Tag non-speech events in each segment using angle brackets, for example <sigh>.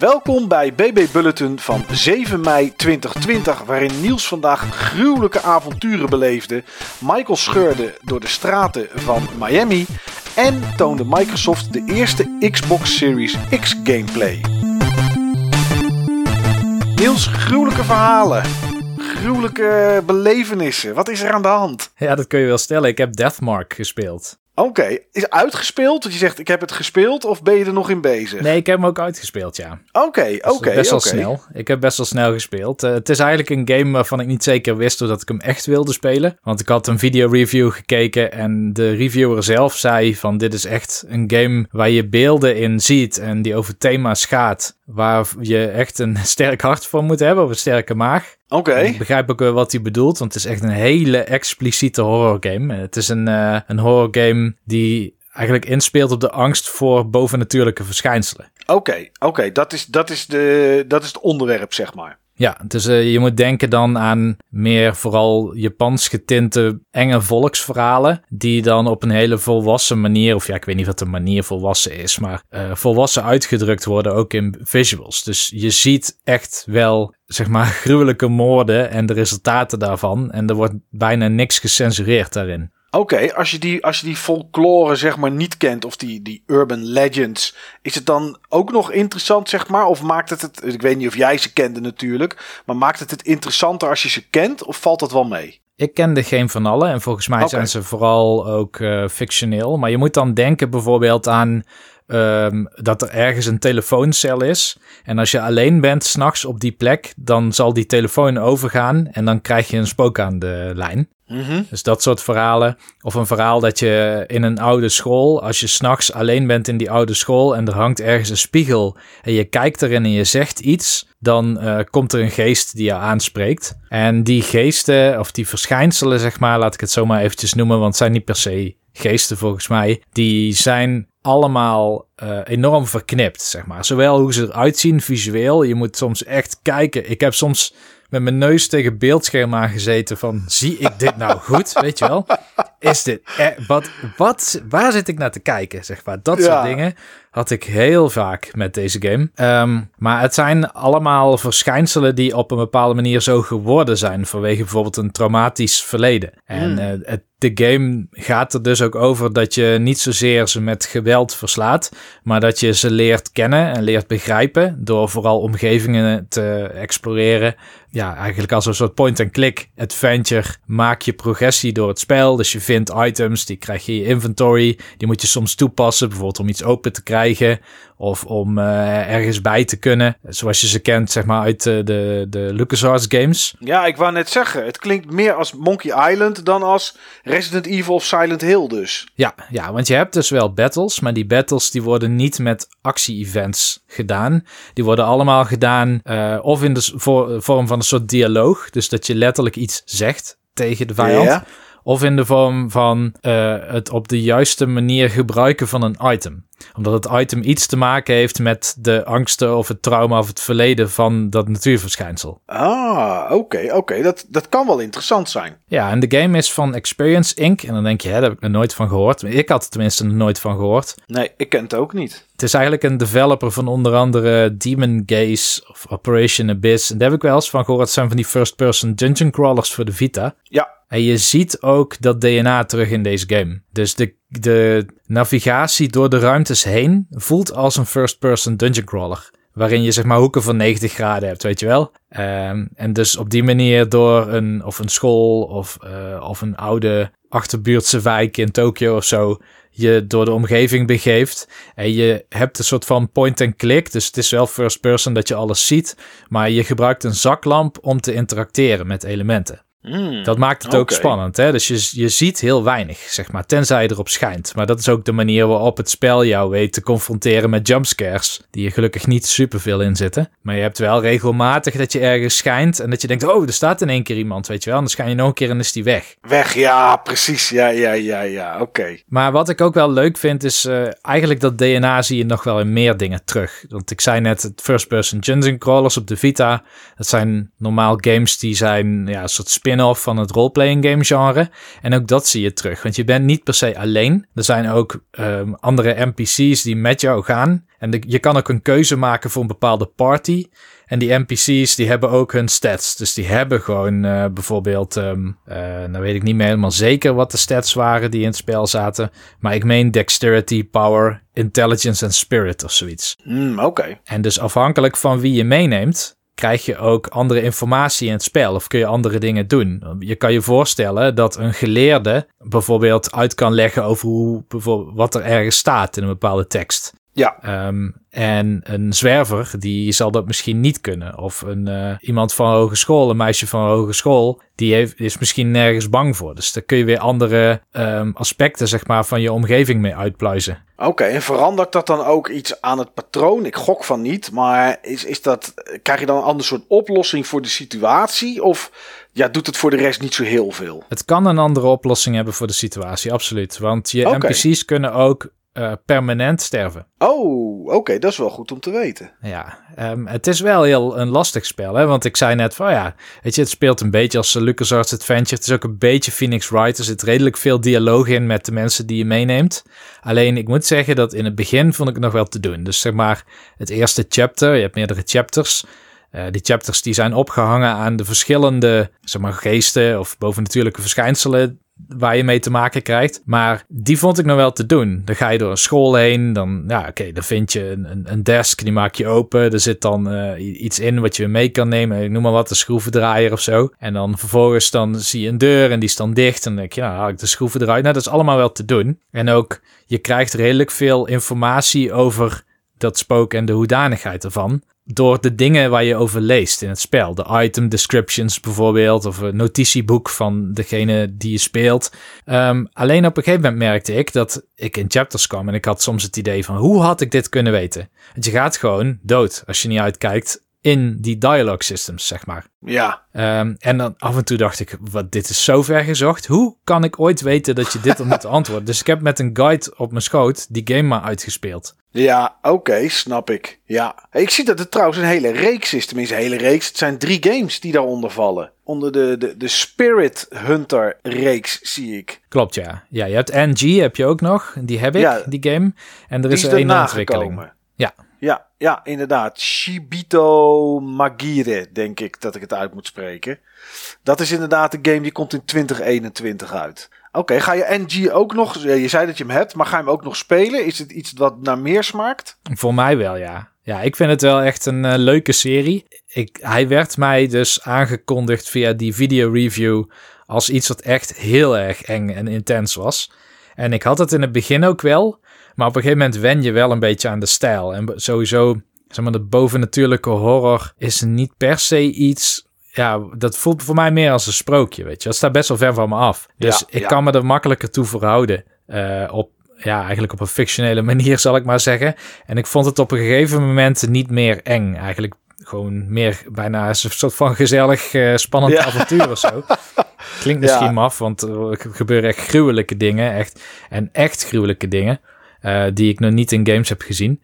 Welkom bij BB Bulletin van 7 mei 2020, waarin Niels vandaag gruwelijke avonturen beleefde, Michael scheurde door de straten van Miami en toonde Microsoft de eerste Xbox Series X gameplay. Niels, gruwelijke verhalen. Gruwelijke belevenissen. Wat is er aan de hand? Ja, dat kun je wel stellen. Ik heb Deathmark gespeeld. Oké, is uitgespeeld? Dat je zegt ik heb het gespeeld of ben je er nog in bezig? Nee, ik heb hem ook uitgespeeld, ja. Oké, Dus oké. best wel snel. Ik heb best wel snel gespeeld. Eh, het is eigenlijk een game waarvan ik niet zeker wist doordat ik hem echt wilde spelen. Want ik had een video review gekeken en de reviewer zelf zei van dit is echt een game waar je beelden in ziet en die over thema's gaat. Waar je echt een <laughs> sterk hart voor moet hebben of een sterke maag. Oké. Ik begrijp ook wel wat hij bedoelt, want het is echt een hele expliciete horror game. Het is een, eh, een horror game die eigenlijk inspeelt op de angst voor bovennatuurlijke verschijnselen. Oké, oké, dat, is, dat, is de- dat is het onderwerp, zeg maar. Ja, dus eh, je moet denken dan aan meer vooral Japans getinte enge volksverhalen. Die dan op een hele volwassen manier, of ja, ik weet niet wat de manier volwassen is, maar eh, volwassen uitgedrukt worden ook in visuals. Dus je ziet echt wel, zeg maar, <laughs> gruwelijke moorden en de resultaten daarvan. En er wordt bijna niks gecensureerd daarin. Oké, als je die, als je die folklore zeg maar niet kent of die, die urban legends, is het dan ook nog interessant zeg maar? Of maakt het het, ik weet niet of jij ze kende natuurlijk, maar maakt het het interessanter als je ze kent of valt dat wel mee? Ik kende geen van allen en volgens mij zijn ze vooral ook eh, fictioneel. Maar je moet dan denken bijvoorbeeld aan ehm, dat er ergens een telefooncel is. En als je alleen bent s'nachts op die plek, dan zal die telefoon overgaan en dan krijg je een spook aan de lijn. Mhm. Dus dat soort verhalen. Of een verhaal dat je in een oude school, als je s'nachts alleen bent in die oude school en er hangt ergens een spiegel en je kijkt erin en je zegt iets, dan eh, komt er een geest die je aanspreekt. En die geesten, of die verschijnselen, zeg maar, laat ik het zo maar eventjes noemen, want het zijn niet per se geesten volgens mij, die zijn allemaal eh, enorm verknipt, zeg maar. Zowel hoe ze eruit zien visueel, je moet soms echt kijken. Ik heb soms met mijn neus tegen beeldscherm aangezeten van, zie ik dit nou <laughs> goed, weet je wel? Is dit, eh, wat, wat, waar zit ik naar te kijken, zeg maar? Dat Ja. soort dingen had ik heel vaak met deze game. Ehm, maar het zijn allemaal verschijnselen die op een bepaalde manier zo geworden zijn vanwege bijvoorbeeld een traumatisch verleden. En eh, het, de game gaat er dus ook over dat je niet zozeer ze met geweld verslaat, maar dat je ze leert kennen en leert begrijpen door vooral omgevingen te exploreren. Ja, eigenlijk als een soort point-and-click adventure maak je progressie door het spel. Dus je vindt items, die krijg je in je inventory. Die moet je soms toepassen, bijvoorbeeld om iets open te krijgen of om eh, ergens bij te kunnen. Zoals je ze kent, zeg maar, uit eh, de, de LucasArts games. Ja, ik wou net zeggen, het klinkt meer als Monkey Island dan als Resident Evil of Silent Hill dus. Ja, ja, want je hebt dus wel battles, maar die battles die worden niet met actie-events gedaan. Die worden allemaal gedaan eh, of in de vorm van een soort dialoog, dus dat je letterlijk iets zegt tegen de vijand. Ja. Of in de vorm van eh, het op de juiste manier gebruiken van een item. Omdat het item iets te maken heeft met de angsten of het trauma of het verleden van dat natuurverschijnsel. Ah, oké, oké, dat, dat kan wel interessant zijn. Ja, en de game is van Experience Inc. En dan denk je, hè, daar heb ik nog nooit van gehoord. Ik had er tenminste nog nooit van gehoord. Nee, ik ken het ook niet. Het is eigenlijk een developer van onder andere Demon Gaze of Operation Abyss. En daar heb ik wel eens van gehoord. Het zijn van die first-person dungeon crawlers voor de Vita. Ja, En je ziet ook dat DNA terug in deze game. Dus de, de navigatie door de ruimtes heen voelt als een first-person dungeon crawler. Waarin je zeg maar hoeken van 90 graden hebt, weet je wel. Ehm, en dus op die manier door een, of een school of, eh, of een oude achterbuurtse wijk in Tokio of zo je door de omgeving begeeft. En je hebt een soort van point-and-click. Dus het is wel first person dat je alles ziet. Maar je gebruikt een zaklamp om te interacteren met elementen. Hmm. Dat maakt het ook spannend. Hè? Dus je, je ziet heel weinig, zeg maar. Tenzij je erop schijnt. Maar dat is ook de manier waarop het spel jou weet te confronteren met jumpscares. Die er gelukkig niet superveel in zitten. Maar je hebt wel regelmatig dat je ergens schijnt. En dat je denkt, oh, er staat in één keer iemand, weet je wel. En dan schijn je nog een keer en is die weg. Weg, ja, precies. Ja, ja, ja, ja, oké. Maar wat ik ook wel leuk vind is eh, eigenlijk dat DNA zie je nog wel in meer dingen terug. Want ik zei net, het first person dungeon crawlers op de Vita. Dat zijn normaal games die zijn ja, een soort spin spin-off van het roleplaying game genre. En ook dat zie je terug, want je bent niet per se alleen. Er zijn ook um, andere NPC's die met jou gaan. En de, je kan ook een keuze maken voor een bepaalde party. En die NPC's die hebben ook hun stats. Dus die hebben gewoon uh, bijvoorbeeld, um, uh, nou weet ik niet meer helemaal zeker wat de stats waren die in het spel zaten. Maar ik meen dexterity, power, intelligence en spirit of zoiets. Mm, Oké. En dus afhankelijk van wie je meeneemt, krijg je ook andere informatie in het spel of kun je andere dingen doen. Je kan je voorstellen dat een geleerde bijvoorbeeld uit kan leggen over hoe, wat er ergens staat in een bepaalde tekst. Ja. Um, en een zwerver, die zal dat misschien niet kunnen. Of een, uh, iemand van hogeschool, een meisje van hogeschool, die heeft, is misschien nergens bang voor. Dus daar kun je weer andere um, aspecten zeg maar, van je omgeving mee uitpluizen. Oké, okay, en verandert dat dan ook iets aan het patroon? Ik gok van niet, maar is, is dat, krijg je dan een ander soort oplossing voor de situatie? Of ja, doet het voor de rest niet zo heel veel? Het kan een andere oplossing hebben voor de situatie, absoluut. Want je okay. NPC's kunnen ook uh, permanent sterven. Oh, oké, okay, dat is wel goed om te weten. Ja, um, het is wel heel een lastig spel, hè? want ik zei net van ja, weet je, het speelt een beetje als LucasArts Adventure. Het is ook een beetje Phoenix Wright. Er zit redelijk veel dialoog in met de mensen die je meeneemt. Alleen, ik moet zeggen dat in het begin vond ik het nog wel te doen. Dus zeg maar, het eerste chapter, je hebt meerdere chapters. Uh, die chapters die zijn opgehangen aan de verschillende zeg maar, geesten of bovennatuurlijke verschijnselen waar je mee te maken krijgt. Maar die vond ik nog wel te doen. Dan ga je door een school heen. Dan, ja, oké, dan vind je een, een, desk. Die maak je open. Er zit dan uh, iets in wat je mee kan nemen. Ik noem maar wat, een schroevendraaier of zo. En dan vervolgens dan zie je een deur en die is dan dicht. En dan denk je, nou, haal ik de schroeven eruit. Nou, dat is allemaal wel te doen. En ook, je krijgt redelijk veel informatie over dat spook en de hoedanigheid ervan door de dingen waar je over leest in het spel. De item descriptions bijvoorbeeld, of een notitieboek van degene die je speelt. Um, alleen op een gegeven moment merkte ik dat ik in chapters kwam en ik had soms het idee van hoe had ik dit kunnen weten? Want je gaat gewoon dood als je niet uitkijkt in die dialogue systems, zeg maar. Ja. Um, en dan af en toe dacht ik, wat, dit is zo ver gezocht. Hoe kan ik ooit weten dat je dit moet antwoorden? Dus ik heb met een guide op mijn schoot die game maar uitgespeeld. Ja, oké, okay, snap ik. Ja. Ik zie dat het trouwens een hele reeks is. Tenminste, een hele reeks. Het zijn drie games die daaronder vallen. Onder de, de, de Spirit Hunter reeks zie ik. Klopt, ja. Ja, je hebt NG, heb je ook nog. Die heb ik, ja, die game. En er is, er een ontwikkeling. Ja. Ja, ja, inderdaad. Shibito Magire, denk ik dat ik het uit moet spreken. Dat is inderdaad een game die komt in 2021 uit. Oké, ga je NG ook nog... Je zei dat je hem hebt, maar ga je hem ook nog spelen? Is het iets wat naar meer smaakt? Voor mij wel, ja. Ja, ik vind het wel echt een uh, leuke serie. Ik, hij werd mij dus aangekondigd via die video review als iets wat echt heel erg eng en intens was. En ik had het in het begin ook wel, maar op een gegeven moment wen je wel een beetje aan de stijl. En sowieso, zeg maar, de bovennatuurlijke horror is niet per se iets ja, dat voelt voor mij meer als een sprookje, weet je. Dat staat best wel ver van me af. Dus ja, ik ja. kan me er makkelijker toe verhouden. Uh, op, ja, eigenlijk op een fictionele <laughs> manier, zal ik maar zeggen. En ik vond het op een gegeven moment niet meer eng. Eigenlijk gewoon meer bijna een soort van gezellig, uh, spannend ja. avontuur of zo. <laughs> Klinkt misschien maf, want er gebeuren echt gruwelijke dingen. Echt, en echt gruwelijke dingen. Uh, die ik nog niet in games heb gezien.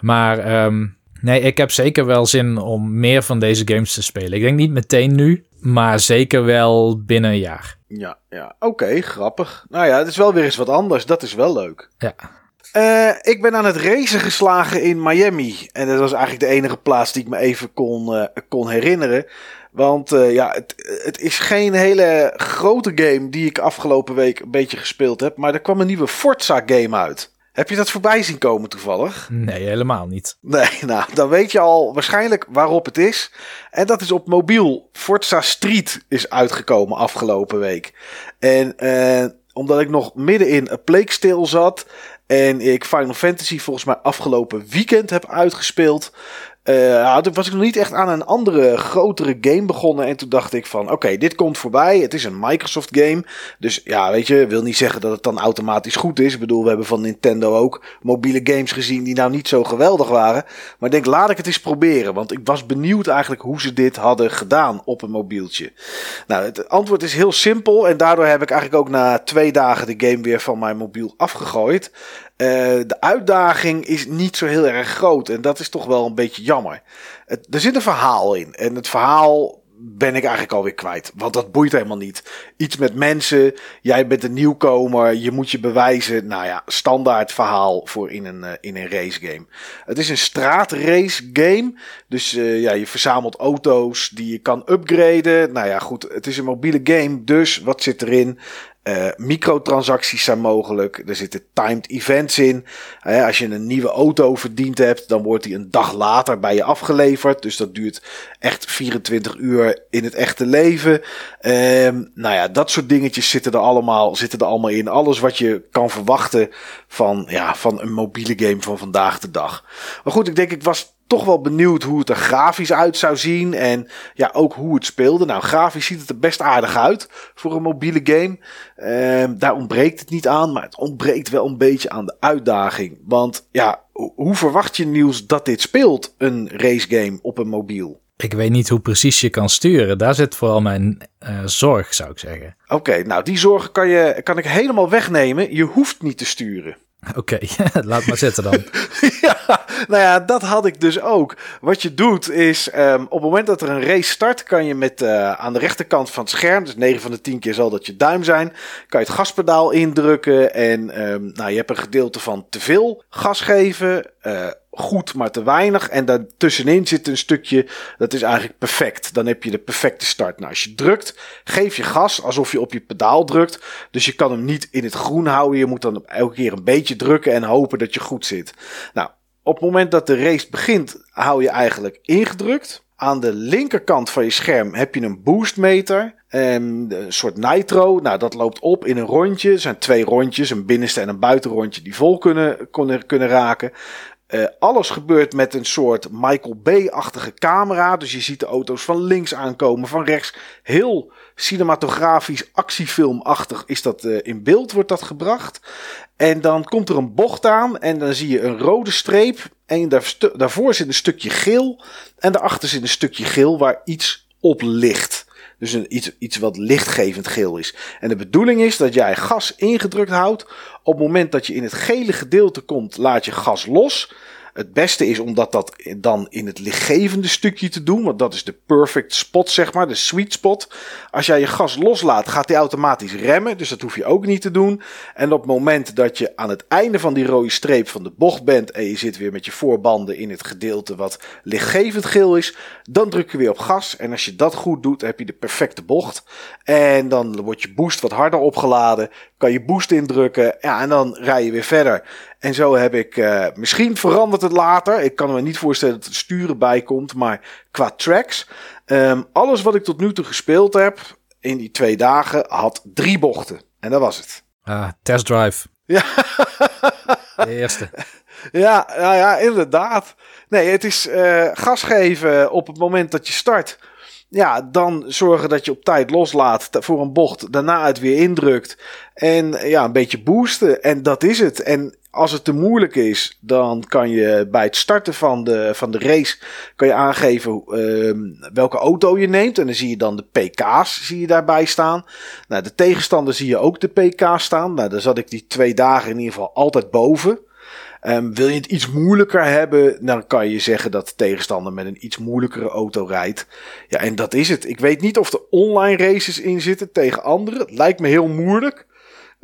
Maar um, Nee, ik heb zeker wel zin om meer van deze games te spelen. Ik denk niet meteen nu, maar zeker wel binnen een jaar. Ja, ja. oké, grappig. Nou ja, het is wel weer eens wat anders. Dat is wel leuk. Ja. Uh, ik ben aan het racen geslagen in Miami. En dat was eigenlijk de enige plaats die ik me even kon, uh, kon herinneren. Want uh, ja, het, het, is geen hele grote game die ik afgelopen week een beetje gespeeld heb. Maar er kwam een nieuwe Forza game uit. Heb je dat voorbij zien komen toevallig? Nee, helemaal niet. Nee, <laughs> nou, dan weet je al waarschijnlijk waarop het is. En dat is op mobiel. Forza Street is uitgekomen afgelopen week. En eh, omdat ik nog midden in een Plague stil zat... en ik Final Fantasy volgens mij afgelopen weekend heb uitgespeeld... Uh, toen was ik nog niet echt aan een andere, grotere game begonnen. En toen dacht ik van, oké, dit komt voorbij. Het is een Microsoft game. Dus ja, weet je, wil niet zeggen dat het dan automatisch goed is. Ik bedoel, we hebben van Nintendo ook mobiele games gezien die nou niet zo geweldig waren. Maar ik denk, laat ik het eens proberen. Want ik was benieuwd eigenlijk hoe ze dit hadden gedaan op een mobieltje. Nou, het antwoord is heel simpel. En daardoor heb ik eigenlijk ook na twee dagen de game weer van mijn mobiel afgegooid. Uh, de uitdaging is niet zo heel erg groot. En dat is toch wel een beetje jammer. Er zit een verhaal in. En het verhaal ben ik eigenlijk alweer kwijt. Want dat boeit helemaal niet. Iets met mensen, jij bent een nieuwkomer, je moet je bewijzen. Nou ja, standaard verhaal voor in een, uh, in een race game. Het is een straatrace game. Dus uh, ja, je verzamelt auto's die je kan upgraden. Nou ja, goed, het is een mobiele game. Dus wat zit erin? Uh, microtransacties zijn mogelijk. Er zitten timed events in. Uh, als je een nieuwe auto verdiend hebt, dan wordt die een dag later bij je afgeleverd. Dus dat duurt echt 24 uur in het echte leven. Um, nou ja, dat soort dingetjes zitten er allemaal, zitten er allemaal in. Alles wat je kan verwachten van, ja, van een mobiele game van vandaag de dag. Maar goed, ik denk, ik was toch wel benieuwd hoe het er grafisch uit zou zien. En ja, ook hoe het speelde. Nou, grafisch ziet het er best aardig uit voor een mobiele game. Ehm, daar ontbreekt het niet aan, maar het ontbreekt wel een beetje aan de uitdaging. Want ja, hoe verwacht je nieuws dat dit speelt, een racegame op een mobiel? Ik weet niet hoe precies je kan sturen. Daar zit vooral mijn uh, zorg, zou ik zeggen. Oké, nou die zorg kan, je, kan ik helemaal wegnemen. Je hoeft niet te sturen. Oké, <laughs> laat maar zitten dan. <laughs> ja, nou ja, dat had ik dus ook. Wat je doet is, um, op het moment dat er een race start, kan je met uh, aan de rechterkant van het scherm, dus 9 van de 10 keer zal dat je duim zijn, kan je het gaspedaal indrukken. En um, nou, je hebt een gedeelte van te veel gas geven. Uh, goed, maar te weinig. En daartussenin zit een stukje, dat is eigenlijk perfect. Dan heb je de perfecte start. Nou, als je drukt, geef je gas alsof je op je pedaal drukt. Dus je kan hem niet in het groen houden. Je moet dan elke keer een beetje drukken en hopen dat je goed zit. Nou, op het moment dat de race begint, hou je eigenlijk ingedrukt. Aan de linkerkant van je scherm heb je een boostmeter. Een soort nitro. Nou, dat loopt op in een rondje. Er zijn twee rondjes, een binnenste en een buitenrondje, die vol kunnen, kunnen, kunnen raken. Uh, alles gebeurt met een soort Michael Bay-achtige camera. Dus je ziet de auto's van links aankomen, van rechts. Heel cinematografisch, actiefilmachtig is dat uh, in beeld, wordt dat gebracht. En dan komt er een bocht aan en dan zie je een rode streep. En daar, daarvoor zit een stukje geel. En daarachter zit een stukje geel waar iets op ligt. Dus een, iets, iets wat lichtgevend geel is. En de bedoeling is dat jij gas ingedrukt houdt. Op het moment dat je in het gele gedeelte komt, laat je gas los. Het beste is om dat, dat dan in het lichtgevende stukje te doen. Want dat is de perfect spot, zeg maar. De sweet spot. Als jij je gas loslaat, gaat hij automatisch remmen. Dus dat hoef je ook niet te doen. En op het moment dat je aan het einde van die rode streep van de bocht bent. En je zit weer met je voorbanden in het gedeelte wat lichtgevend geel is. Dan druk je weer op gas. En als je dat goed doet, heb je de perfecte bocht. En dan wordt je boost wat harder opgeladen. Kan je boost indrukken. Ja, en dan rij je weer verder. En zo heb ik, uh, misschien verandert het later. Ik kan me niet voorstellen dat er sturen bij komt. Maar qua tracks, um, alles wat ik tot nu toe gespeeld heb in die twee dagen had drie bochten. En dat was het. Ah, test drive. Ja. <laughs> De eerste. Ja, nou ja, inderdaad. Nee, het is uh, gas geven op het moment dat je start. Ja, dan zorgen dat je op tijd loslaat voor een bocht. Daarna het weer indrukt. En ja, een beetje boosten. En dat is het. En als het te moeilijk is, dan kan je bij het starten van de, van de race kan je aangeven uh, welke auto je neemt. En dan zie je dan de PK's zie je daarbij staan. Nou, de tegenstander zie je ook de PK's staan. Nou, daar zat ik die twee dagen in ieder geval altijd boven. Um, wil je het iets moeilijker hebben, dan kan je zeggen dat de tegenstander met een iets moeilijkere auto rijdt. Ja, en dat is het. Ik weet niet of er online races in zitten tegen anderen. Het lijkt me heel moeilijk.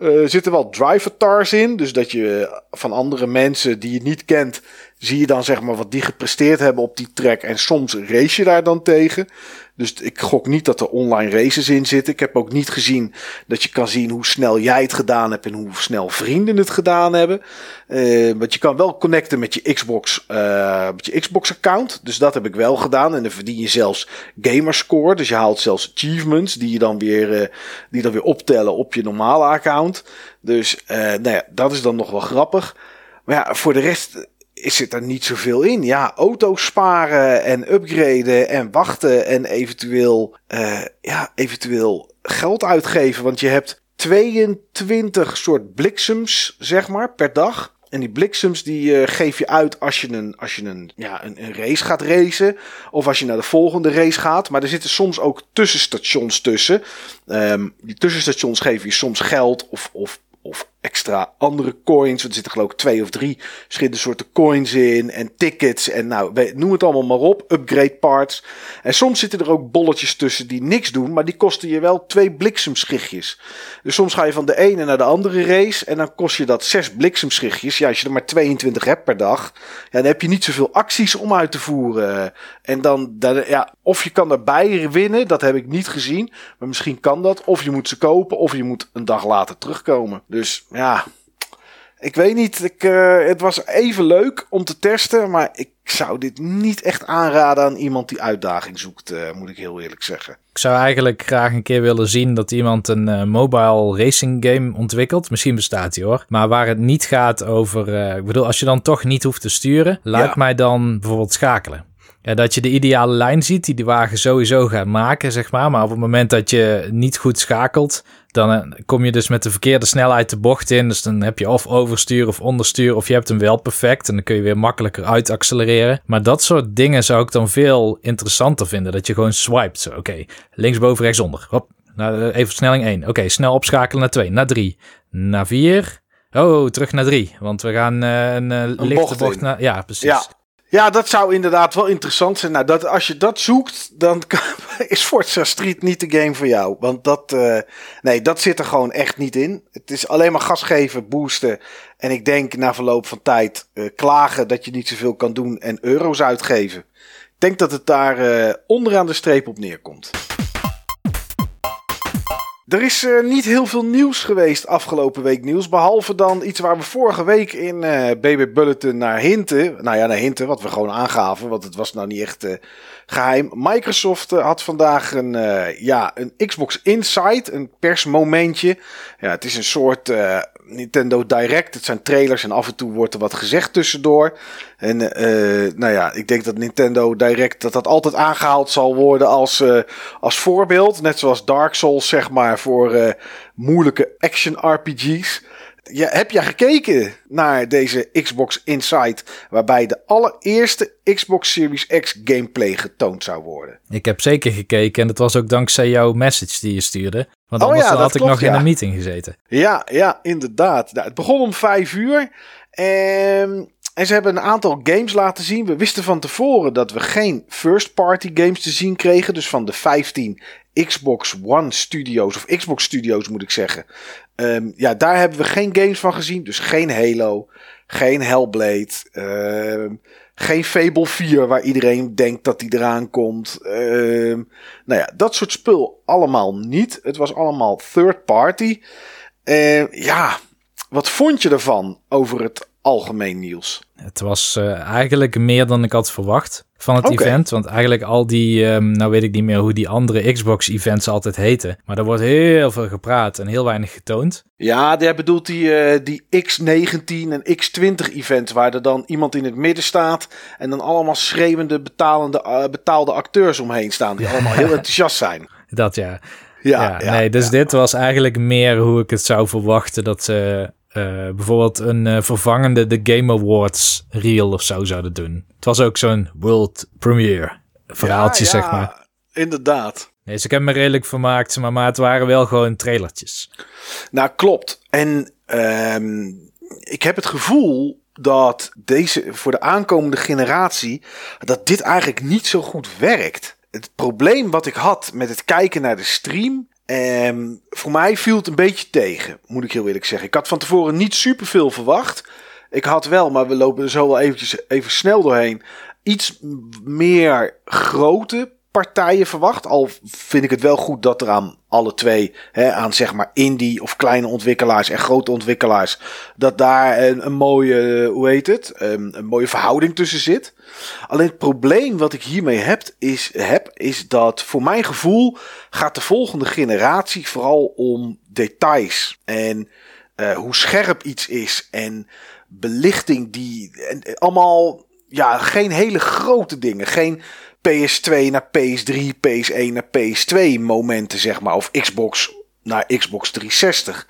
Er uh, zitten wel drivatars in, dus dat je van andere mensen die je niet kent, zie je dan zeg maar wat die gepresteerd hebben op die track. En soms race je daar dan tegen. Dus ik gok niet dat er online races in zitten. Ik heb ook niet gezien dat je kan zien hoe snel jij het gedaan hebt en hoe snel vrienden het gedaan hebben. Uh, want je kan wel connecten met je Xbox, uh, met je Xbox account. Dus dat heb ik wel gedaan. En dan verdien je zelfs gamerscore. Dus je haalt zelfs achievements die je dan weer, uh, die dan weer optellen op je normale account. Dus nou ja, dat is dan nog wel grappig. Maar ja, voor de rest zit er niet zoveel in. Ja, auto's sparen en upgraden en wachten en eventueel, uh, ja, eventueel geld uitgeven. Want je hebt 22 soort bliksems, zeg maar, per dag. En die bliksems die uh, geef je uit als je, een, als je een, ja, een, race gaat racen. Of als je naar de volgende race gaat. Maar er zitten soms ook tussenstations tussen. Um, die tussenstations geven je soms geld of, of of extra andere coins. Er zitten geloof ik twee of drie verschillende soorten coins in. En tickets. En nou, noem het allemaal maar op. Upgrade parts. En soms zitten er ook bolletjes tussen die niks doen. Maar die kosten je wel twee bliksemschichtjes. Dus soms ga je van de ene naar de andere race. En dan kost je dat zes bliksemschichtjes. Ja, als je er maar 22 hebt per dag. Ja, dan heb je niet zoveel acties om uit te voeren. En dan, dan ja, of je kan erbij winnen. Dat heb ik niet gezien. Maar misschien kan dat. Of je moet ze kopen. Of je moet een dag later terugkomen. Dus ja, ik weet niet. Ik, uh, het was even leuk om te testen. Maar ik zou dit niet echt aanraden aan iemand die uitdaging zoekt. Uh, moet ik heel eerlijk zeggen. Ik zou eigenlijk graag een keer willen zien dat iemand een uh, mobile racing game ontwikkelt. Misschien bestaat die hoor. Maar waar het niet gaat over. ik bedoel, als je dan toch niet hoeft te sturen. Laat ja. mij dan bijvoorbeeld schakelen. Ja, dat je de ideale lijn ziet die de wagen sowieso gaat maken, zeg maar. Maar op het moment dat je niet goed schakelt, dan eh, kom je dus met de verkeerde snelheid de bocht in. Dus dan heb je of overstuur of onderstuur, of je hebt hem wel perfect. En dan kun je weer makkelijker uitaccelereren. Maar dat soort dingen zou ik dan veel interessanter vinden. Dat je gewoon swipet. Zo, oké, okay, linksboven, rechtsonder. Hop, nou, even versnelling 1. Oké, snel opschakelen naar 2, naar 3, naar 4. Oh, terug naar 3. Want we gaan uh, een, uh, een lichte bocht, bocht naar... Ja, precies. Ja. Ja, dat zou inderdaad wel interessant zijn. Nou, dat, als je dat zoekt, dan <laughs> is Forza Street niet de game voor jou. Want dat, uh, nee, dat zit er gewoon echt niet in. Het is alleen maar gas geven, boosten. En ik denk na verloop van tijd uh, klagen dat je niet zoveel kan doen en euro's uitgeven. Ik denk dat het daar uh, onderaan de streep op neerkomt. Er is uh, niet heel veel nieuws geweest afgelopen week nieuws. Behalve dan iets waar we vorige week in uh, eh, BB Bulletin naar hinten. Nou ja, naar hinten, wat we gewoon aangaven. Want het was nou niet echt uh, geheim. Microsoft had vandaag een, ja, een Xbox Insight, een persmomentje. Ja, het is een soort Nintendo Direct. Het zijn trailers en af en toe wordt er wat gezegd tussendoor. En uh, nou ja, ik denk dat Nintendo Direct dat dat altijd aangehaald zal worden als, uh, als voorbeeld. Net zoals Dark Souls, zeg maar, voor uh, moeilijke action RPG's. Ja, heb jij gekeken naar deze Xbox Insight, waarbij de allereerste Xbox Series X gameplay getoond zou worden? Ik heb zeker gekeken en dat was ook dankzij jouw message die je stuurde. Want oh anders oh ja, had ik nog in een meeting gezeten. Ja, ja inderdaad. Nou, het begon om vijf uur. En, en ze hebben een aantal games laten zien. We wisten van tevoren dat we geen first-party games te zien kregen. Dus van de 15 Xbox One Studios, of Xbox Studios moet ik zeggen. Um, ja, daar hebben we geen games van gezien. Dus geen Halo, geen Hellblade. Um, geen Fable 4 waar iedereen denkt dat die eraan komt. Uh, nou ja, dat soort spul allemaal niet. Het was allemaal third party. Uh, ja, wat vond je ervan over het algemeen nieuws? Het was uh, eigenlijk meer dan ik had verwacht van het event. Want eigenlijk al die, um, nou weet ik niet meer hoe die andere Xbox-events altijd heten. Maar er wordt heel veel gepraat en heel weinig getoond. Ja, daar bedoelt die, uh, die X19 en X20-event. Waar er dan iemand in het midden staat. En dan allemaal schreeuwende betalende, uh, betaalde acteurs omheen staan. Die <laughs> allemaal heel enthousiast zijn. Dat ja. Ja, ja, nee, dus dit was eigenlijk meer hoe ik het zou verwachten dat ze bijvoorbeeld een uh, vervangende de Game Awards reel of zo zouden doen. Het was ook zo'n world premiere verhaaltje, zeg maar. Inderdaad. Nee, dus ik heb me redelijk vermaakt, maar, maar het waren wel gewoon trailertjes. Nou, klopt. En um, ik heb het gevoel dat deze voor de aankomende generatie dat dit eigenlijk niet zo goed werkt. Het probleem wat ik had met het kijken naar de stream Um, voor mij viel het een beetje tegen, moet ik heel eerlijk zeggen. Ik had van tevoren niet superveel verwacht. Ik had wel, maar we lopen er zo wel eventjes even snel doorheen. Iets meer grote partijen verwacht. Al vind ik het wel goed dat er aan alle twee, hè, aan zeg maar indie of kleine ontwikkelaars en grote ontwikkelaars, dat daar een, een mooie, hoe heet het, een, een, mooie verhouding tussen zit. Alleen het probleem wat ik hiermee heb is, heb, is dat voor mijn gevoel gaat de volgende generatie vooral om details en uh, hoe scherp iets is en belichting die en, allemaal ja, geen hele grote dingen. Geen PS2 naar PS3, PS1 naar PS2 momenten, zeg maar. Of Xbox naar Xbox 360.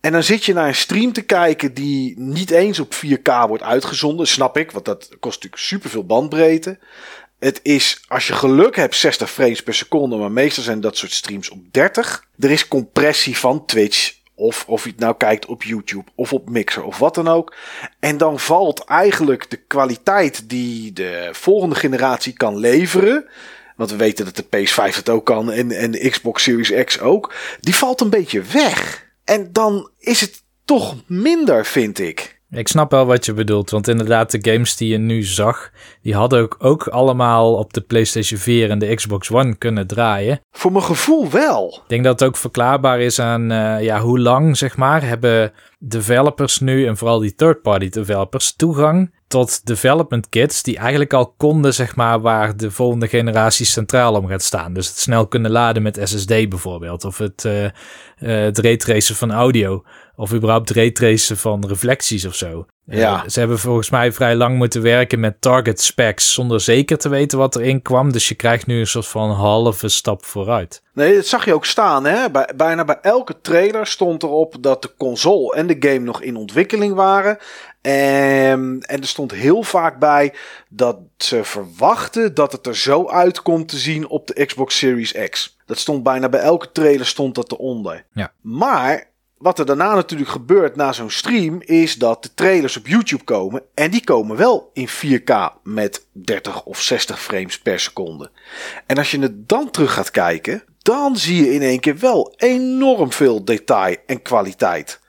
En dan zit je naar een stream te kijken die niet eens op 4K wordt uitgezonden. Snap ik, want dat kost natuurlijk superveel bandbreedte. Het is, als je geluk hebt, 60 frames per seconde. Maar meestal zijn dat soort streams op 30. Er is compressie van Twitch Of, of je het nou kijkt op YouTube of op Mixer of wat dan ook. En dan valt eigenlijk de kwaliteit die de volgende generatie kan leveren. Want we weten dat de PS5 het ook kan en, en de Xbox Series X ook. Die valt een beetje weg. En dan is het toch minder, vind ik. Ik snap wel wat je bedoelt, want inderdaad, de games die je nu zag, die hadden ook, ook allemaal op de PlayStation 4 en de Xbox One kunnen draaien. Voor mijn gevoel wel. Ik denk dat het ook verklaarbaar is aan uh, ja, hoe lang, zeg maar, hebben developers nu, en vooral die third-party developers, toegang tot development kits die eigenlijk al konden, zeg maar, waar de volgende generatie centraal om gaat staan. Dus het snel kunnen laden met SSD bijvoorbeeld, of het, uh, uh, het raytracen van audio. Of überhaupt raytracen van reflecties of zo. Eh, ja. Uh, ze hebben volgens mij vrij lang moeten werken met target specs zonder zeker te weten wat erin kwam. Dus je krijgt nu een soort van halve stap vooruit. Nee, dat zag je ook staan. Hè? Bij, bijna bij elke trailer stond erop dat de console en de game nog in ontwikkeling waren. En, en er stond heel vaak bij dat ze verwachten dat het er zo uitkomt te zien op de Xbox Series X. Dat stond bijna bij elke trailer stond dat eronder. Ja. Maar wat er daarna natuurlijk gebeurt na zo'n stream, is dat de trailers op YouTube komen. En die komen wel in 4K met 30 of 60 frames per seconde. En als je het dan terug gaat kijken, dan zie je in één keer wel enorm veel detail en kwaliteit.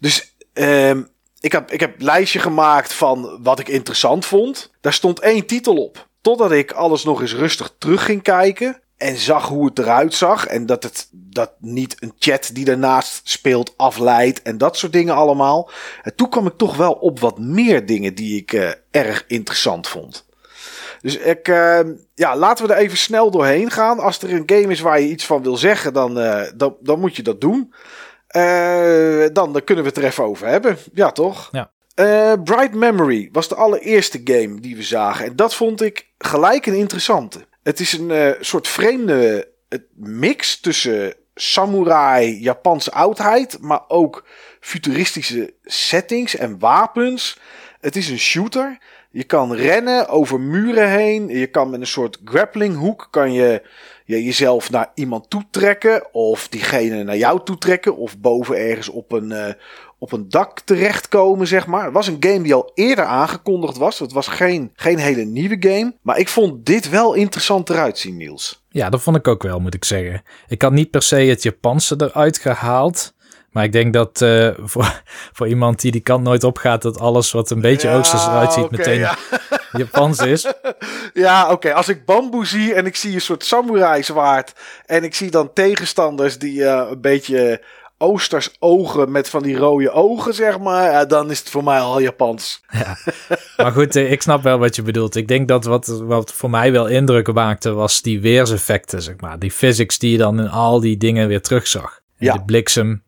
Dus ehm, ik, heb, ik heb lijstje gemaakt van wat ik interessant vond. Daar stond één titel op. Totdat ik alles nog eens rustig terug ging kijken. En zag hoe het eruit zag. En dat het dat niet een chat die daarnaast speelt afleidt. En dat soort dingen allemaal. En toen kwam ik toch wel op wat meer dingen die ik uh, erg interessant vond. Dus ik, uh, ja, laten we er even snel doorheen gaan. Als er een game is waar je iets van wil zeggen, dan, uh, dan, dan moet je dat doen. dan, dan kunnen we het er even over hebben. Ja, toch? Ja. Bright Memory was de allereerste game die we zagen. En dat vond ik gelijk een interessante. Het is een uh, soort vreemde mix tussen samurai, Japanse oudheid, maar ook futuristische settings en wapens. Het is een shooter. Je kan rennen over muren heen. Je kan met een soort grappling hoek kan je, je jezelf naar iemand toe trekken. Of diegene naar jou toe trekken. Of boven ergens op een, uh, op een dak terechtkomen, zeg maar. Het was een game die al eerder aangekondigd was. Het was geen, geen hele nieuwe game. Maar ik vond dit wel interessant eruit zien, Niels. Ja, dat vond ik ook wel, moet ik zeggen. Ik had niet per se het Japanse eruit gehaald. Maar ik denk dat uh, <laughs> voor, voor iemand die die kant nooit opgaat, dat alles wat een beetje ja, oosters eruit ziet, okay, meteen ja. <laughs> Japans is. <laughs> Ja, oké. Okay. Als ik bamboe zie en ik zie een soort samurai zwaard. En ik zie dan tegenstanders die uh, een beetje Oosters ogen met van die rode ogen, zeg maar. Ja, dan is het voor mij al Japans. Ja. Maar goed, ik snap wel wat je bedoelt. Ik denk dat wat, wat voor mij wel indruk maakte, was die weerseffecten, zeg maar. Die physics die je dan in al die dingen weer terugzag. Ja. De bliksem,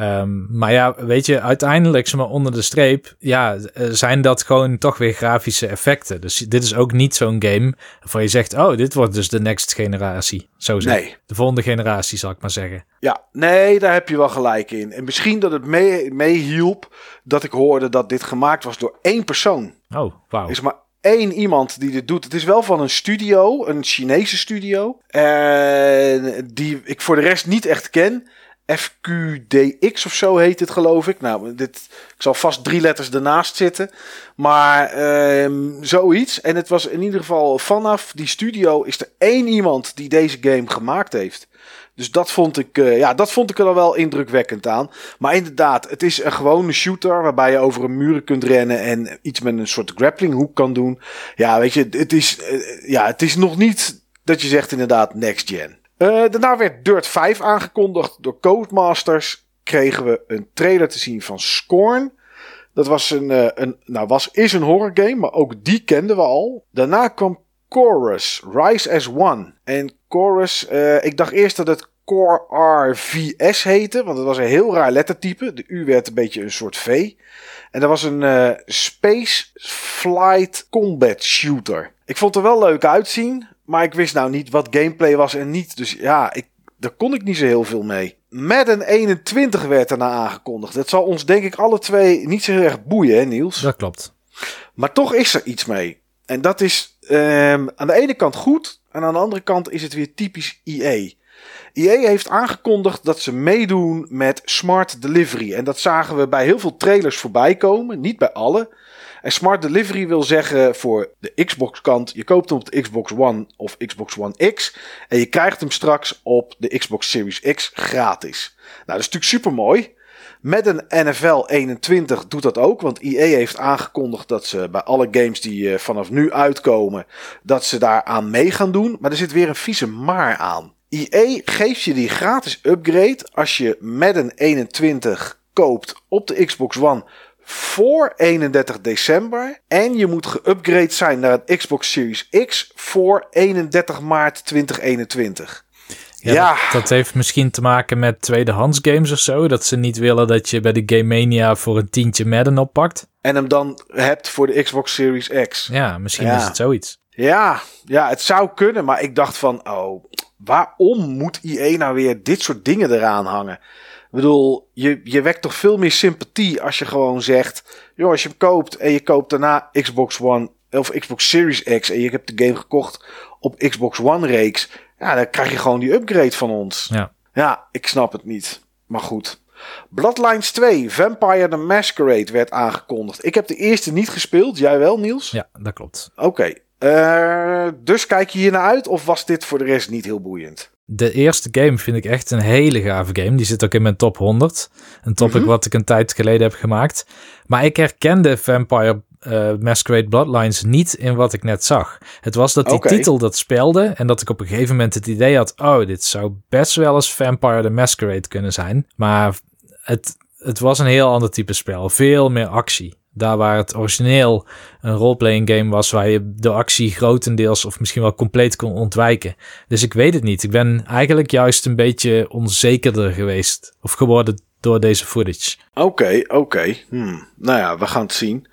Um, maar ja, weet je, uiteindelijk, maar, onder de streep, ja, zijn dat gewoon toch weer grafische effecten. Dus dit is ook niet zo'n game waarvan je zegt, oh, dit wordt dus de next generatie. Zo zeg. Nee. De volgende generatie, zal ik maar zeggen. Ja, nee, daar heb je wel gelijk in. En misschien dat het meehielp mee dat ik hoorde dat dit gemaakt was door één persoon. Oh, wauw. Is maar één iemand die dit doet. Het is wel van een studio, een Chinese studio. En die ik voor de rest niet echt ken. FQDX of zo heet het, geloof ik. Nou, dit, ik zal vast drie letters ernaast zitten. Maar um, zoiets. En het was in ieder geval vanaf die studio is er één iemand die deze game gemaakt heeft. Dus dat vond ik, uh, ja, dat vond ik er wel indrukwekkend aan. Maar inderdaad, het is een gewone shooter waarbij je over een muren kunt rennen en iets met een soort grappling hoek kan doen. Ja, weet je, het is, uh, ja, het is nog niet dat je zegt inderdaad next gen. Uh, daarna werd Dirt 5 aangekondigd door Codemasters. Kregen we een trailer te zien van Scorn. Dat was een, uh, een, nou was, is een horror game, maar ook die kenden we al. Daarna kwam Chorus, Rise as One. En Chorus, uh, ik dacht eerst dat het Core RVS heette, want het was een heel raar lettertype. De U werd een beetje een soort V. En dat was een Space Flight Combat Shooter. Ik vond het er wel leuk uitzien. Maar ik wist nou niet wat gameplay was en niet. Dus ja, ik, daar kon ik niet zo heel veel mee. Madden 21 werd daarna aangekondigd. Dat zal ons denk ik alle twee niet zo heel erg boeien, hè Niels? Dat klopt. Maar toch is er iets mee. En dat is um, aan de ene kant goed. En aan de andere kant is het weer typisch EA. EA heeft aangekondigd dat ze meedoen met Smart Delivery. En dat zagen we bij heel veel trailers voorbij komen. Niet bij alle. En Smart Delivery wil zeggen voor de Xbox kant, je koopt hem op de Xbox One of Xbox One X. En je krijgt hem straks op de Xbox Series X gratis. Nou, dat is natuurlijk super mooi. Met een NFL 21 doet dat ook. Want EA heeft aangekondigd dat ze bij alle games die uh, vanaf nu uitkomen, dat ze daaraan mee gaan doen. Maar er zit weer een vieze maar aan. EA geeft je die gratis upgrade als je Madden 21 koopt op de Xbox One voor 31 december. En je moet geupgrade zijn naar het Xbox Series X voor 31 maart 2021. Ja, ja. Dat, dat, heeft misschien te maken met tweedehands games of zo. Dat ze niet willen dat je bij de Game Mania voor een tientje Madden oppakt. En hem dan hebt voor de Xbox Series X. Ja, misschien is het zoiets. Ja, ja, het zou kunnen. Maar ik dacht van, oh, waarom moet IE nou weer dit soort dingen eraan hangen? Ik bedoel, je, je wekt toch veel meer sympathie als je gewoon zegt... joh, als je hem koopt en je koopt daarna Xbox One of Xbox Series X... en je hebt de game gekocht op Xbox One reeks... ja, dan krijg je gewoon die upgrade van ons. Ja, ja ik snap het niet. Maar goed. Bloodlines 2, Vampire the Masquerade werd aangekondigd. Ik heb de eerste niet gespeeld. Jij wel, Niels? Ja, dat klopt. Oké. Uh, dus kijk je hier naar uit of was dit voor de rest niet heel boeiend? De eerste game vind ik echt een hele gave game. Die zit ook in mijn top 100. Een topic mm -hmm. wat ik een tijd geleden heb gemaakt. Maar ik herkende Vampire uh, Masquerade Bloodlines niet in wat ik net zag. Het was dat die okay. titel dat speelde en dat ik op een gegeven moment het idee had: oh, dit zou best wel eens Vampire the Masquerade kunnen zijn. Maar het, het was een heel ander type spel. Veel meer actie. Daar waar het origineel een roleplaying game was, waar je de actie grotendeels of misschien wel compleet kon ontwijken. Dus ik weet het niet. Ik ben eigenlijk juist een beetje onzekerder geweest of geworden door deze footage. Oké, oké. Hmm. Nou ja, we gaan het zien.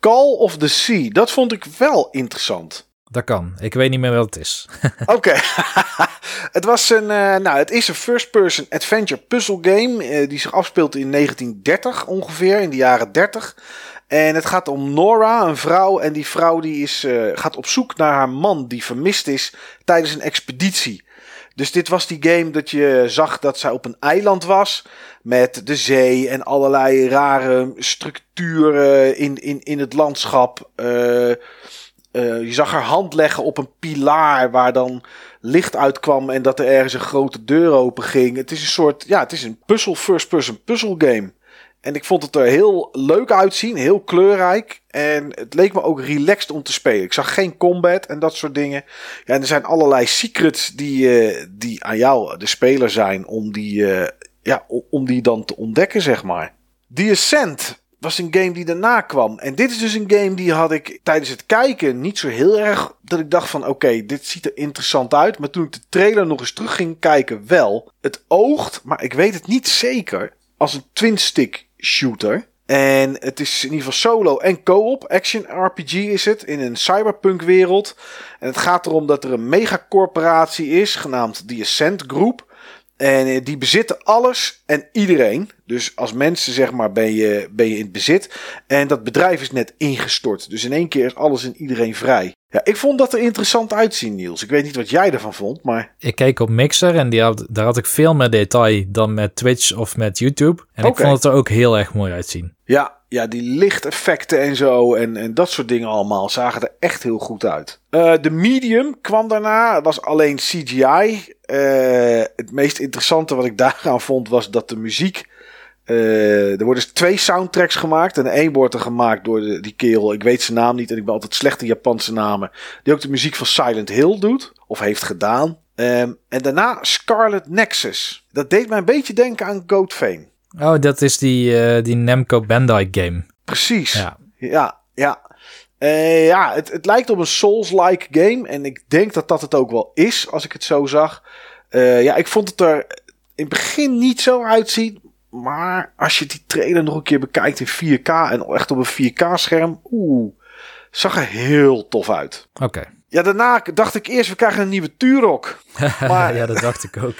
Call of the Sea, dat vond ik wel interessant. Dat kan. Ik weet niet meer wat het is. <laughs> Oké. <laughs> het was een. Uh, nou, het is een first-person adventure puzzle game. Uh, die zich afspeelt in 1930 ongeveer, in de jaren 30. En het gaat om Nora, een vrouw. En die vrouw die is, uh, gaat op zoek naar haar man die vermist is tijdens een expeditie. Dus dit was die game dat je zag dat zij op een eiland was. Met de zee en allerlei rare structuren in, in, in het landschap. Uh, uh, je zag haar hand leggen op een pilaar waar dan licht uitkwam en dat er ergens een grote deur open ging. Het is een soort, ja, het is een puzzel, first-person puzzle game. En ik vond het er heel leuk uitzien, heel kleurrijk. En het leek me ook relaxed om te spelen. Ik zag geen combat en dat soort dingen. Ja, en er zijn allerlei secrets die, uh, die aan jou, de speler, zijn om die, uh, ja, om die dan te ontdekken, zeg maar. The Ascent was een game die daarna kwam. En dit is dus een game die had ik tijdens het kijken niet zo heel erg. Dat ik dacht van oké, dit ziet er interessant uit. Maar toen ik de trailer nog eens terug ging kijken, wel. Het oogt, maar ik weet het niet zeker. Als een twin stick shooter. En het is in ieder geval solo en co-op. Action RPG is het in een cyberpunk wereld. En het gaat erom dat er een megacorporatie is, genaamd The Ascent Group. En die bezitten alles en iedereen. Dus als mensen, zeg maar, ben je, ben je in het bezit. En dat bedrijf is net ingestort. Dus in één keer is alles en iedereen vrij. Ja, ik vond dat er interessant uitzien, Niels. Ik weet niet wat jij ervan vond, maar... Ik keek op Mixer en die had, daar had ik veel meer detail dan met Twitch of met YouTube. En okay. ik vond het er ook heel erg mooi uitzien. Ja, ja die lichteffecten en zo en, en dat soort dingen allemaal zagen er echt heel goed uit. Uh, de Medium kwam daarna, het was alleen CGI. Uh, het meest interessante wat ik daaraan vond was dat de muziek uh, er worden dus twee soundtracks gemaakt. En één wordt er gemaakt door die kerel. Ik weet zijn naam niet. En ik ben altijd slechte Japanse namen. Die ook de muziek van Silent Hill doet. Of heeft gedaan. Um, en daarna Scarlet Nexus. Dat deed mij een beetje denken aan Goat Fame. Oh, dat is die, uh, die Namco Bandai game. Precies. Ja, ja. ja. Uh, ja het, het lijkt op een Souls-like game. En ik denk dat dat het ook wel is, als ik het zo zag. Uh, ja, ik vond het er in het begin niet zo uitzien. Maar als je die trailer nog een keer bekijkt in 4K en echt op een 4K-scherm, oeh, zag er heel tof uit. Oké. Okay. Ja, daarna dacht ik eerst, we krijgen een nieuwe Turok. <laughs> Maar, ja, dat dacht ik ook.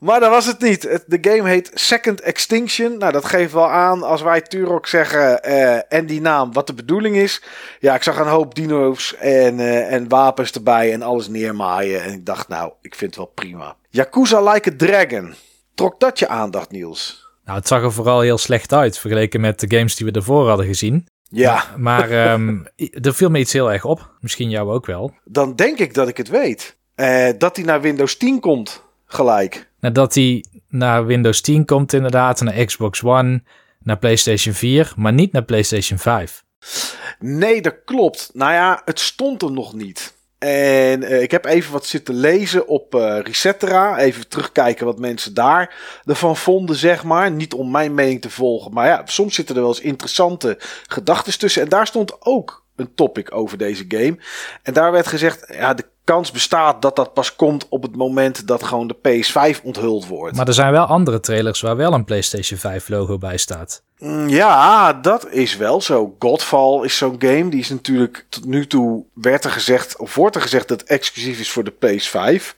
Maar dat was het niet. De game heet Second Extinction. Nou, dat geeft wel aan als wij Turok zeggen uh, en die naam wat de bedoeling is. Ja, ik zag een hoop dino's en, uh, en wapens erbij en alles neermaaien. En ik dacht, nou, ik vind het wel prima. Yakuza Like a Dragon. Trok dat je aandacht, Niels? Nou, het zag er vooral heel slecht uit vergeleken met de games die we ervoor hadden gezien. Ja. Maar um, <laughs> er viel me iets heel erg op. Misschien jou ook wel. Dan denk ik dat ik het weet. Uh, dat hij naar Windows 10 komt, gelijk. Nadat hij naar Windows 10 komt inderdaad, naar Xbox One, naar PlayStation 4, maar niet naar PlayStation 5. Nee, dat klopt. Nou ja, het stond er nog niet. En uh, ik heb even wat zitten lezen op uh, Resetera. Even terugkijken wat mensen daar ervan vonden, zeg maar. Niet om mijn mening te volgen. Maar ja, soms zitten er wel eens interessante gedachten tussen. En daar stond ook een topic over deze game. En daar werd gezegd, ja, de kans bestaat dat dat pas komt op het moment dat gewoon de PS5 onthuld wordt. Maar er zijn wel andere trailers waar wel een PlayStation 5 logo bij staat. Mm, ja, dat is wel zo. Godfall is zo'n game. Die is natuurlijk tot nu toe werd er gezegd, of wordt er gezegd dat het exclusief is voor de PS5.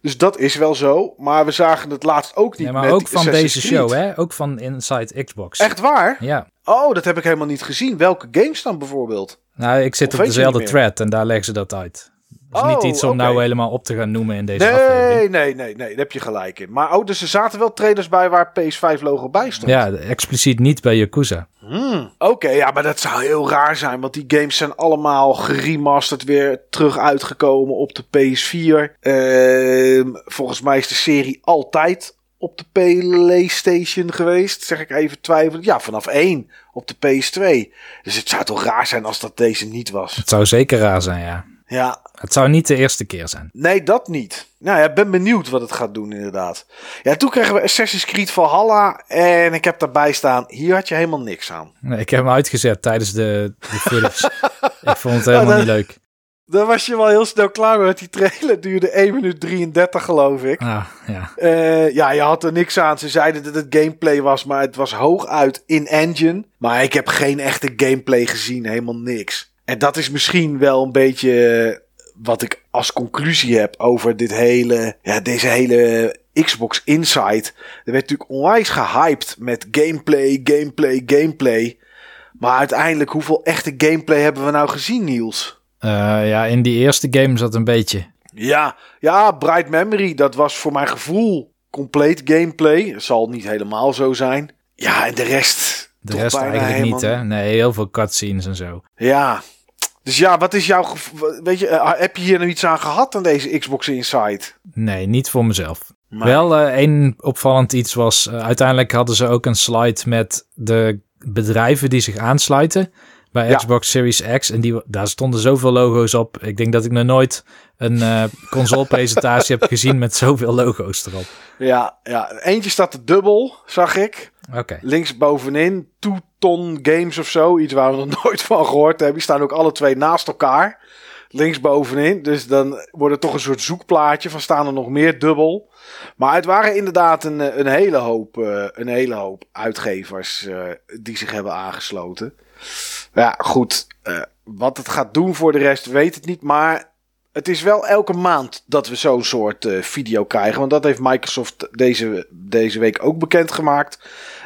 Dus dat is wel zo. Maar we zagen het laatst ook niet. Nee, maar met ook van Assassin's deze Creed. show, hè? Ook van Inside Xbox. Echt waar? Ja. Oh, dat heb ik helemaal niet gezien. Welke games dan bijvoorbeeld? Nou, ik zit Of op dezelfde thread en daar leggen ze dat uit. Dat is Oh, niet iets om nou helemaal op te gaan noemen in deze aflevering. Nee, nee, nee, nee. Daar heb je gelijk in. Maar oh, dus er zaten wel trailers bij waar PS5 logo bij stond. Ja, expliciet niet bij Yakuza. Hmm, Oké, ja, maar dat zou heel raar zijn. Want die games zijn allemaal geremasterd weer terug uitgekomen op de PS4. Ehm, volgens mij is de serie altijd op de PlayStation geweest. Zeg ik even twijfelen. Ja, vanaf 1 op de PS2. Dus het zou toch raar zijn als dat deze niet was. Het zou zeker raar zijn, ja. Ja, Het zou niet de eerste keer zijn. Nee, dat niet. Nou ja, ik ben benieuwd wat het gaat doen inderdaad. Ja, toen kregen we Assassin's Creed Valhalla en ik heb daarbij staan, hier had je helemaal niks aan. Nee, ik heb hem uitgezet tijdens de, de footage. <laughs> ik vond het helemaal niet leuk. Daar was je wel heel snel klaar want die trailer duurde 1 minuut 33 geloof ik. Ah, ja. Eh, ja, je had er niks aan. Ze zeiden dat het gameplay was, maar het was hooguit in-engine. Maar ik heb geen echte gameplay gezien, helemaal niks. En dat is misschien wel een beetje eh, wat ik als conclusie heb over dit hele, ja, deze hele Xbox Insight. Er werd natuurlijk onwijs gehyped met gameplay, gameplay, gameplay. Maar uiteindelijk, hoeveel echte gameplay hebben we nou gezien, Niels? Eh, ja, in die eerste game zat een beetje. Ja, ja, Bright Memory, dat was voor mijn gevoel compleet gameplay. Het zal niet helemaal zo zijn. Ja, en de rest. De rest eigenlijk niet, hè? Nee, heel veel cutscenes en zo. Ja. Dus ja, wat is jouw gevoel? Weet je, eh, heb je hier nou iets aan gehad aan deze Xbox Insight? Nee, niet voor mezelf. Maar- Wel, eh, één opvallend iets was... eh, uiteindelijk hadden ze ook een slide met de bedrijven die zich aansluiten... bij Ja. Xbox Series X. En die, daar stonden zoveel logo's op. Ik denk dat ik nog nooit een eh console-presentatie heb gezien... met zoveel logo's erop. Ja, ja, eentje staat te dubbel, zag ik. Oké. Links bovenin, Two Ton Games of zo. Iets waar we nog <laughs> nooit van gehoord hebben. Die staan ook alle twee naast elkaar. Links bovenin. Dus dan wordt het toch een soort zoekplaatje van staan er nog meer dubbel. Maar het waren inderdaad een, eh, een, hele, hoop, eh, een hele hoop uitgevers eh, die zich hebben aangesloten. Ja, goed. wat het gaat doen voor de rest weet het niet. Maar het is wel elke maand dat we zo'n soort video krijgen. Want dat heeft Microsoft deze, deze week ook bekendgemaakt.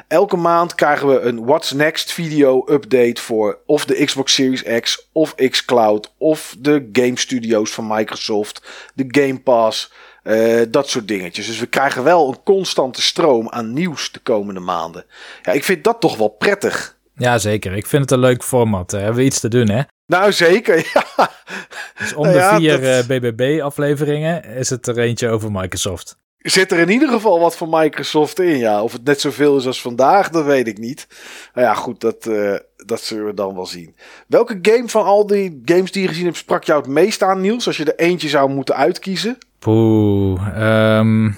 Elke maand krijgen we een What's Next video update voor of de Xbox Series X of xCloud of de game studios van Microsoft, de Game Pass, eh, dat soort dingetjes. Dus we krijgen wel een constante stroom aan nieuws de komende maanden. Ja, ik vind dat toch wel prettig. Ja, zeker. Ik vind het een leuk format. Daar hebben we iets te doen, hè? Nou, zeker. <laughs> Ja, Dus om de ja, vier dat- eh, BBB-afleveringen is het er eentje over Microsoft. Zit er in ieder geval wat van Microsoft in. Ja, of het net zoveel is als vandaag, dat weet ik niet. Nou ja, goed, dat, eh, dat zullen we dan wel zien. Welke game van al die games die je gezien hebt sprak jou het meest aan, Niels? Als je er eentje zou moeten uitkiezen. Poeh, ehm,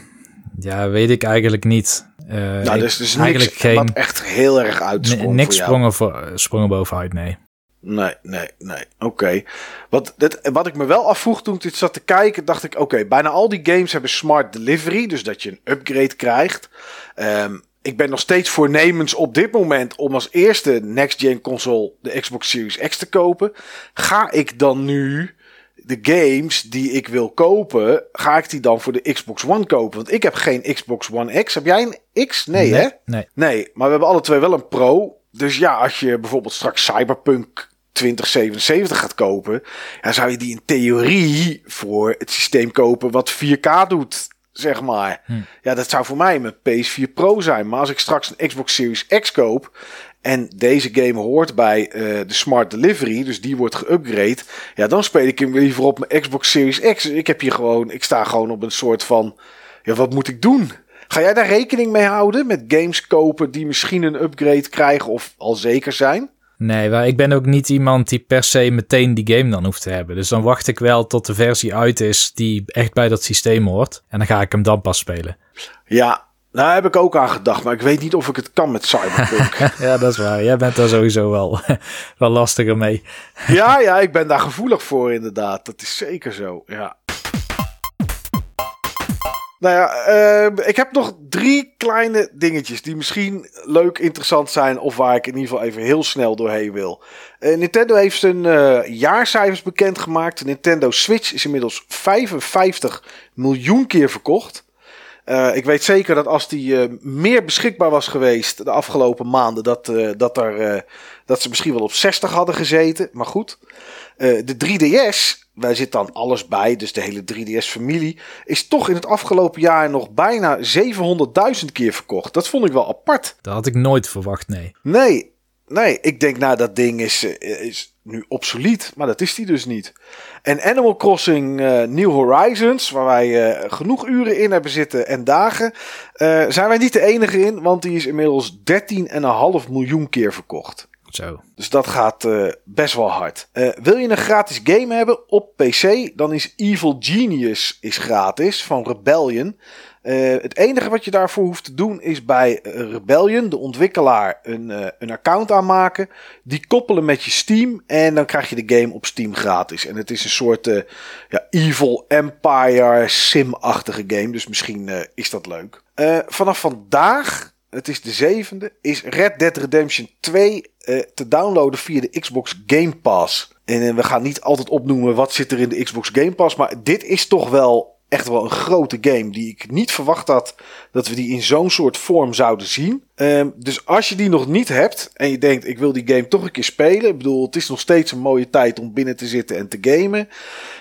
ja, weet ik eigenlijk niet. Eh, nou, dus, dus eigenlijk niks geen, wat echt heel erg ni- niks voor sprongen, voor, sprongen bovenuit, nee. Nee, nee, nee. Oké. Wat, dit- wat ik me wel afvroeg toen ik dit zat te kijken, dacht ik: oké, bijna al die games hebben smart delivery, dus dat je een upgrade krijgt. Ehm, ik ben nog steeds voornemens op dit moment om als eerste next-gen console de Xbox Series X te kopen. Ga ik dan nu de games die ik wil kopen, ga ik die dan voor de Xbox One kopen? Want ik heb geen Xbox One X. Heb jij een X? Nee, hè? Nee. Nee, maar we hebben alle twee wel een Pro. Dus ja, als je bijvoorbeeld straks Cyberpunk 2077 gaat kopen, dan zou je die in theorie voor het systeem kopen wat 4K doet, zeg maar. Hm. Ja, dat zou voor mij mijn PS4 Pro zijn. Maar als ik straks een Xbox Series X koop en deze game hoort bij eh, de Smart Delivery, dus die wordt geüpgrade, ja, dan speel ik hem liever op mijn Xbox Series X. Ik heb hier gewoon, ik sta gewoon op een soort van, ja, wat moet ik doen? Ga jij daar rekening mee houden met games kopen die misschien een upgrade krijgen of al zeker zijn? Nee, maar ik ben ook niet iemand die per se meteen die game dan hoeft te hebben. Dus dan wacht ik wel tot de versie uit is die echt bij dat systeem hoort. En dan ga ik hem dan pas spelen. Ja, daar heb ik ook aan gedacht, maar ik weet niet of ik het kan met Cyberpunk. <laughs> ja, dat is waar. Jij bent daar sowieso wel, <laughs> wel lastiger mee. ja, ja, ik ben daar gevoelig voor inderdaad. Dat is zeker zo, ja. Nou ja, uh, ik heb nog drie kleine dingetjes die misschien leuk, interessant zijn. Of waar ik in ieder geval even heel snel doorheen wil. Uh, Nintendo heeft zijn uh, jaarcijfers bekendgemaakt. De Nintendo Switch is inmiddels 55 miljoen keer verkocht. ik weet zeker dat als die meer beschikbaar was geweest de afgelopen maanden, dat, dat, er, dat ze misschien wel op 60 hadden gezeten. Maar goed. de 3DS wij zitten dan alles bij, dus de hele 3DS-familie, is toch in het afgelopen jaar nog bijna 700.000 keer verkocht. Dat vond ik wel apart. Dat had ik nooit verwacht, nee. Nee, nee. Ik denk, nou, dat ding is, eh, is nu obsolet, maar dat is die dus niet. En Animal Crossing uh, New Horizons, waar wij uh, genoeg uren in hebben zitten en dagen, uh, zijn wij niet de enige in, want die is inmiddels 13,5 miljoen keer verkocht. Zo. Dus dat gaat uh, best wel hard. Uh, wil je een gratis game hebben op PC, dan is Evil Genius is gratis van Rebellion. Uh, het enige wat je daarvoor hoeft te doen is bij Rebellion, de ontwikkelaar, een, een account aanmaken. Die koppelen met je Steam en dan krijg je de game op Steam gratis. En het is een soort ja, Evil Empire sim-achtige game, dus misschien is dat leuk. vanaf vandaag het is de zevende, is Red Dead Redemption 2 uh, eh, te downloaden via de Xbox Game Pass. En uh, we gaan niet altijd opnoemen wat zit er in de Xbox Game Pass, maar dit is toch wel echt wel een grote game die ik niet verwacht had dat we die in zo'n soort vorm zouden zien. Um, dus als je die nog niet hebt en je denkt ik wil die game toch een keer spelen. Ik bedoel, het is nog steeds een mooie tijd om binnen te zitten en te gamen.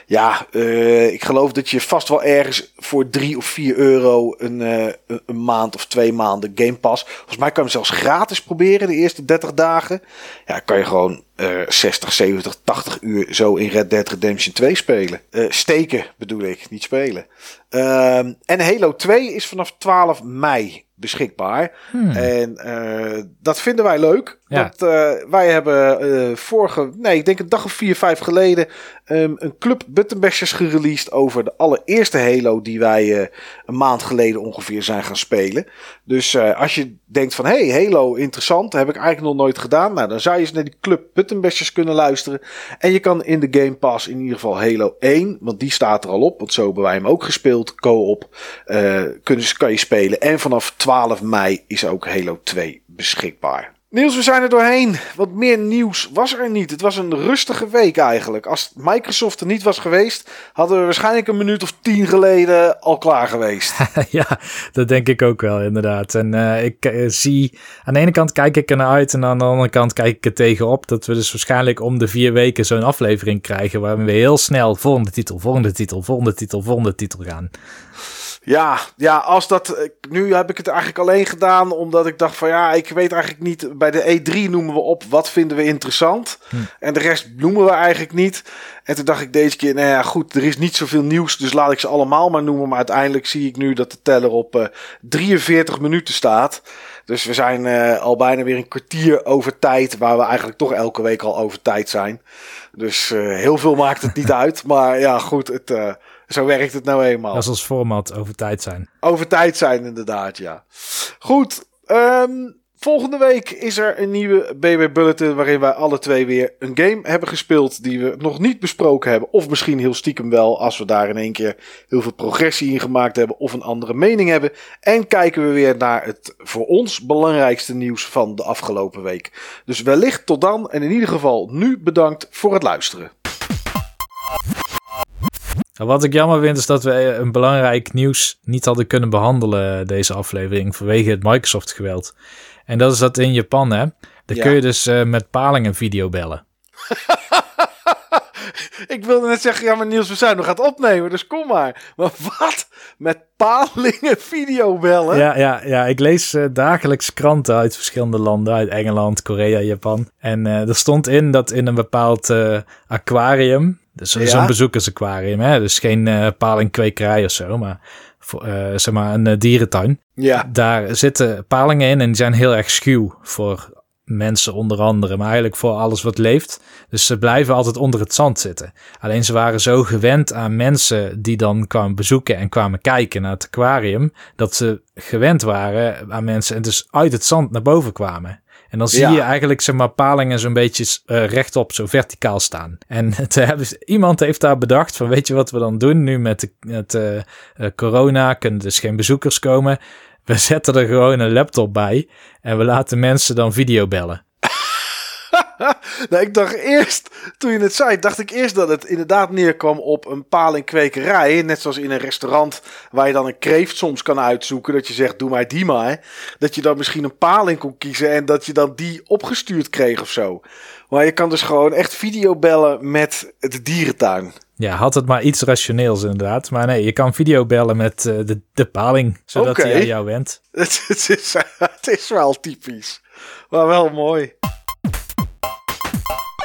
Ja, uh, ik geloof dat je vast wel ergens voor 3 of 4 euro een, uh, een maand of twee maanden Game Pass. Volgens mij kan je hem zelfs gratis proberen de eerste 30 dagen. Ja, kan je gewoon uh, 60, 70, 80 uur zo in Red Dead Redemption 2 spelen. Uh, steken bedoel ik, niet spelen. Um, en Halo 2 is vanaf 12 mei beschikbaar. Hmm. En uh, dat vinden wij leuk. Ja. Want uh, wij hebben uh, vorige, nee, ik denk een dag of vier, vijf geleden, um, een club buttonbashers gereleased over de allereerste Halo die wij een maand geleden ongeveer zijn gaan spelen. Dus als je denkt van, hey, Halo, interessant, heb ik eigenlijk nog nooit gedaan. Nou, dan zou je eens naar die club buttonbashers kunnen luisteren. En je kan in de Game Pass in ieder geval Halo 1, want die staat er al op, want zo hebben wij hem ook gespeeld, co-op, kunnen, kan je spelen. En vanaf 12 mei is ook Halo 2 beschikbaar. Niels, we zijn er doorheen. Wat meer nieuws was er niet. Het was een rustige week eigenlijk. Als Microsoft er niet was geweest, hadden we waarschijnlijk een minuut of tien geleden al klaar geweest. <laughs> ja, dat denk ik ook wel, inderdaad. En uh, ik uh, zie, aan de ene kant kijk ik er naar uit en aan de andere kant kijk ik er tegenop dat we dus waarschijnlijk om de vier weken zo'n aflevering krijgen waar we heel snel volgende titel, volgende titel, volgende titel, volgende titel gaan. Ja, ja, als dat. Nu heb ik het eigenlijk alleen gedaan omdat ik dacht van ja, ik weet eigenlijk niet. Bij de E3 noemen we op wat vinden we interessant. Hm. En de rest noemen we eigenlijk niet. En toen dacht ik deze keer, nou ja, goed, er is niet zoveel nieuws, dus laat ik ze allemaal maar noemen. Maar uiteindelijk zie ik nu dat de teller op uh, eh, 43 minuten staat. Dus we zijn uh, al bijna weer een kwartier over tijd, waar we eigenlijk toch elke week al over tijd zijn. Dus uh, heel veel maakt het niet <laughs> uit. Maar ja, goed, het, zo werkt het nou eenmaal. Dat is ons format over tijd zijn. Over tijd zijn, inderdaad, ja. Goed, um, volgende week is er een nieuwe BB Bulletin waarin wij alle twee weer een game hebben gespeeld die we nog niet besproken hebben. Of misschien heel stiekem wel als we daar in één keer heel veel progressie in gemaakt hebben of een andere mening hebben. En kijken we weer naar het voor ons belangrijkste nieuws van de afgelopen week. Dus wellicht tot dan en in ieder geval nu bedankt voor het luisteren. Nou, wat ik jammer vind is dat we een belangrijk nieuws niet hadden kunnen behandelen deze aflevering vanwege het Microsoft geweld. En dat is dat in Japan hè. Dan Ja. kun je dus eh, met palingen video bellen. <laughs> Ik wilde net zeggen, ja, maar Niels, we zijn nog aan het opnemen, dus kom maar. Maar wat? Met palingen videobellen? Ja, ja, ja, ik lees eh, dagelijks kranten uit verschillende landen, uit Engeland, Korea, Japan. En eh, er stond in dat in een bepaald eh, aquarium, dus Ja. zo'n bezoekersaquarium, hè, dus geen eh palingkwekerij of zo, maar voor, eh, zeg maar een eh, dierentuin. Ja. Daar zitten palingen in en die zijn heel erg schuw voor mensen onder andere, maar eigenlijk voor alles wat leeft. Dus ze blijven altijd onder het zand zitten. Alleen ze waren zo gewend aan mensen die dan kwamen bezoeken en kwamen kijken naar het aquarium, dat ze gewend waren aan mensen en dus uit het zand naar boven kwamen. En dan zie Ja. je eigenlijk zeg maar palingen zo'n beetje eh, rechtop, zo verticaal staan. En <laughs> te hebben, iemand heeft daar bedacht van weet je wat we dan doen nu met de, het eh, eh, corona, kunnen dus geen bezoekers komen. We zetten er gewoon een laptop bij en we laten mensen dan video bellen. <laughs> Nou, ik dacht eerst, toen je het zei, dacht ik eerst dat het inderdaad neerkwam op een palingkwekerij. Net zoals in een restaurant waar je dan een kreeft soms kan uitzoeken. Dat je zegt, doe mij die maar. Dat je dan misschien een paling kon kiezen en dat je dan die opgestuurd kreeg of zo. Maar je kan dus gewoon echt videobellen met de dierentuin. Ja, had het maar iets rationeels inderdaad. Maar nee, je kan video bellen met eh, de, de paling, zodat hij aan jou went. <laughs> Het, het, is, het is wel typisch. Maar wel mooi.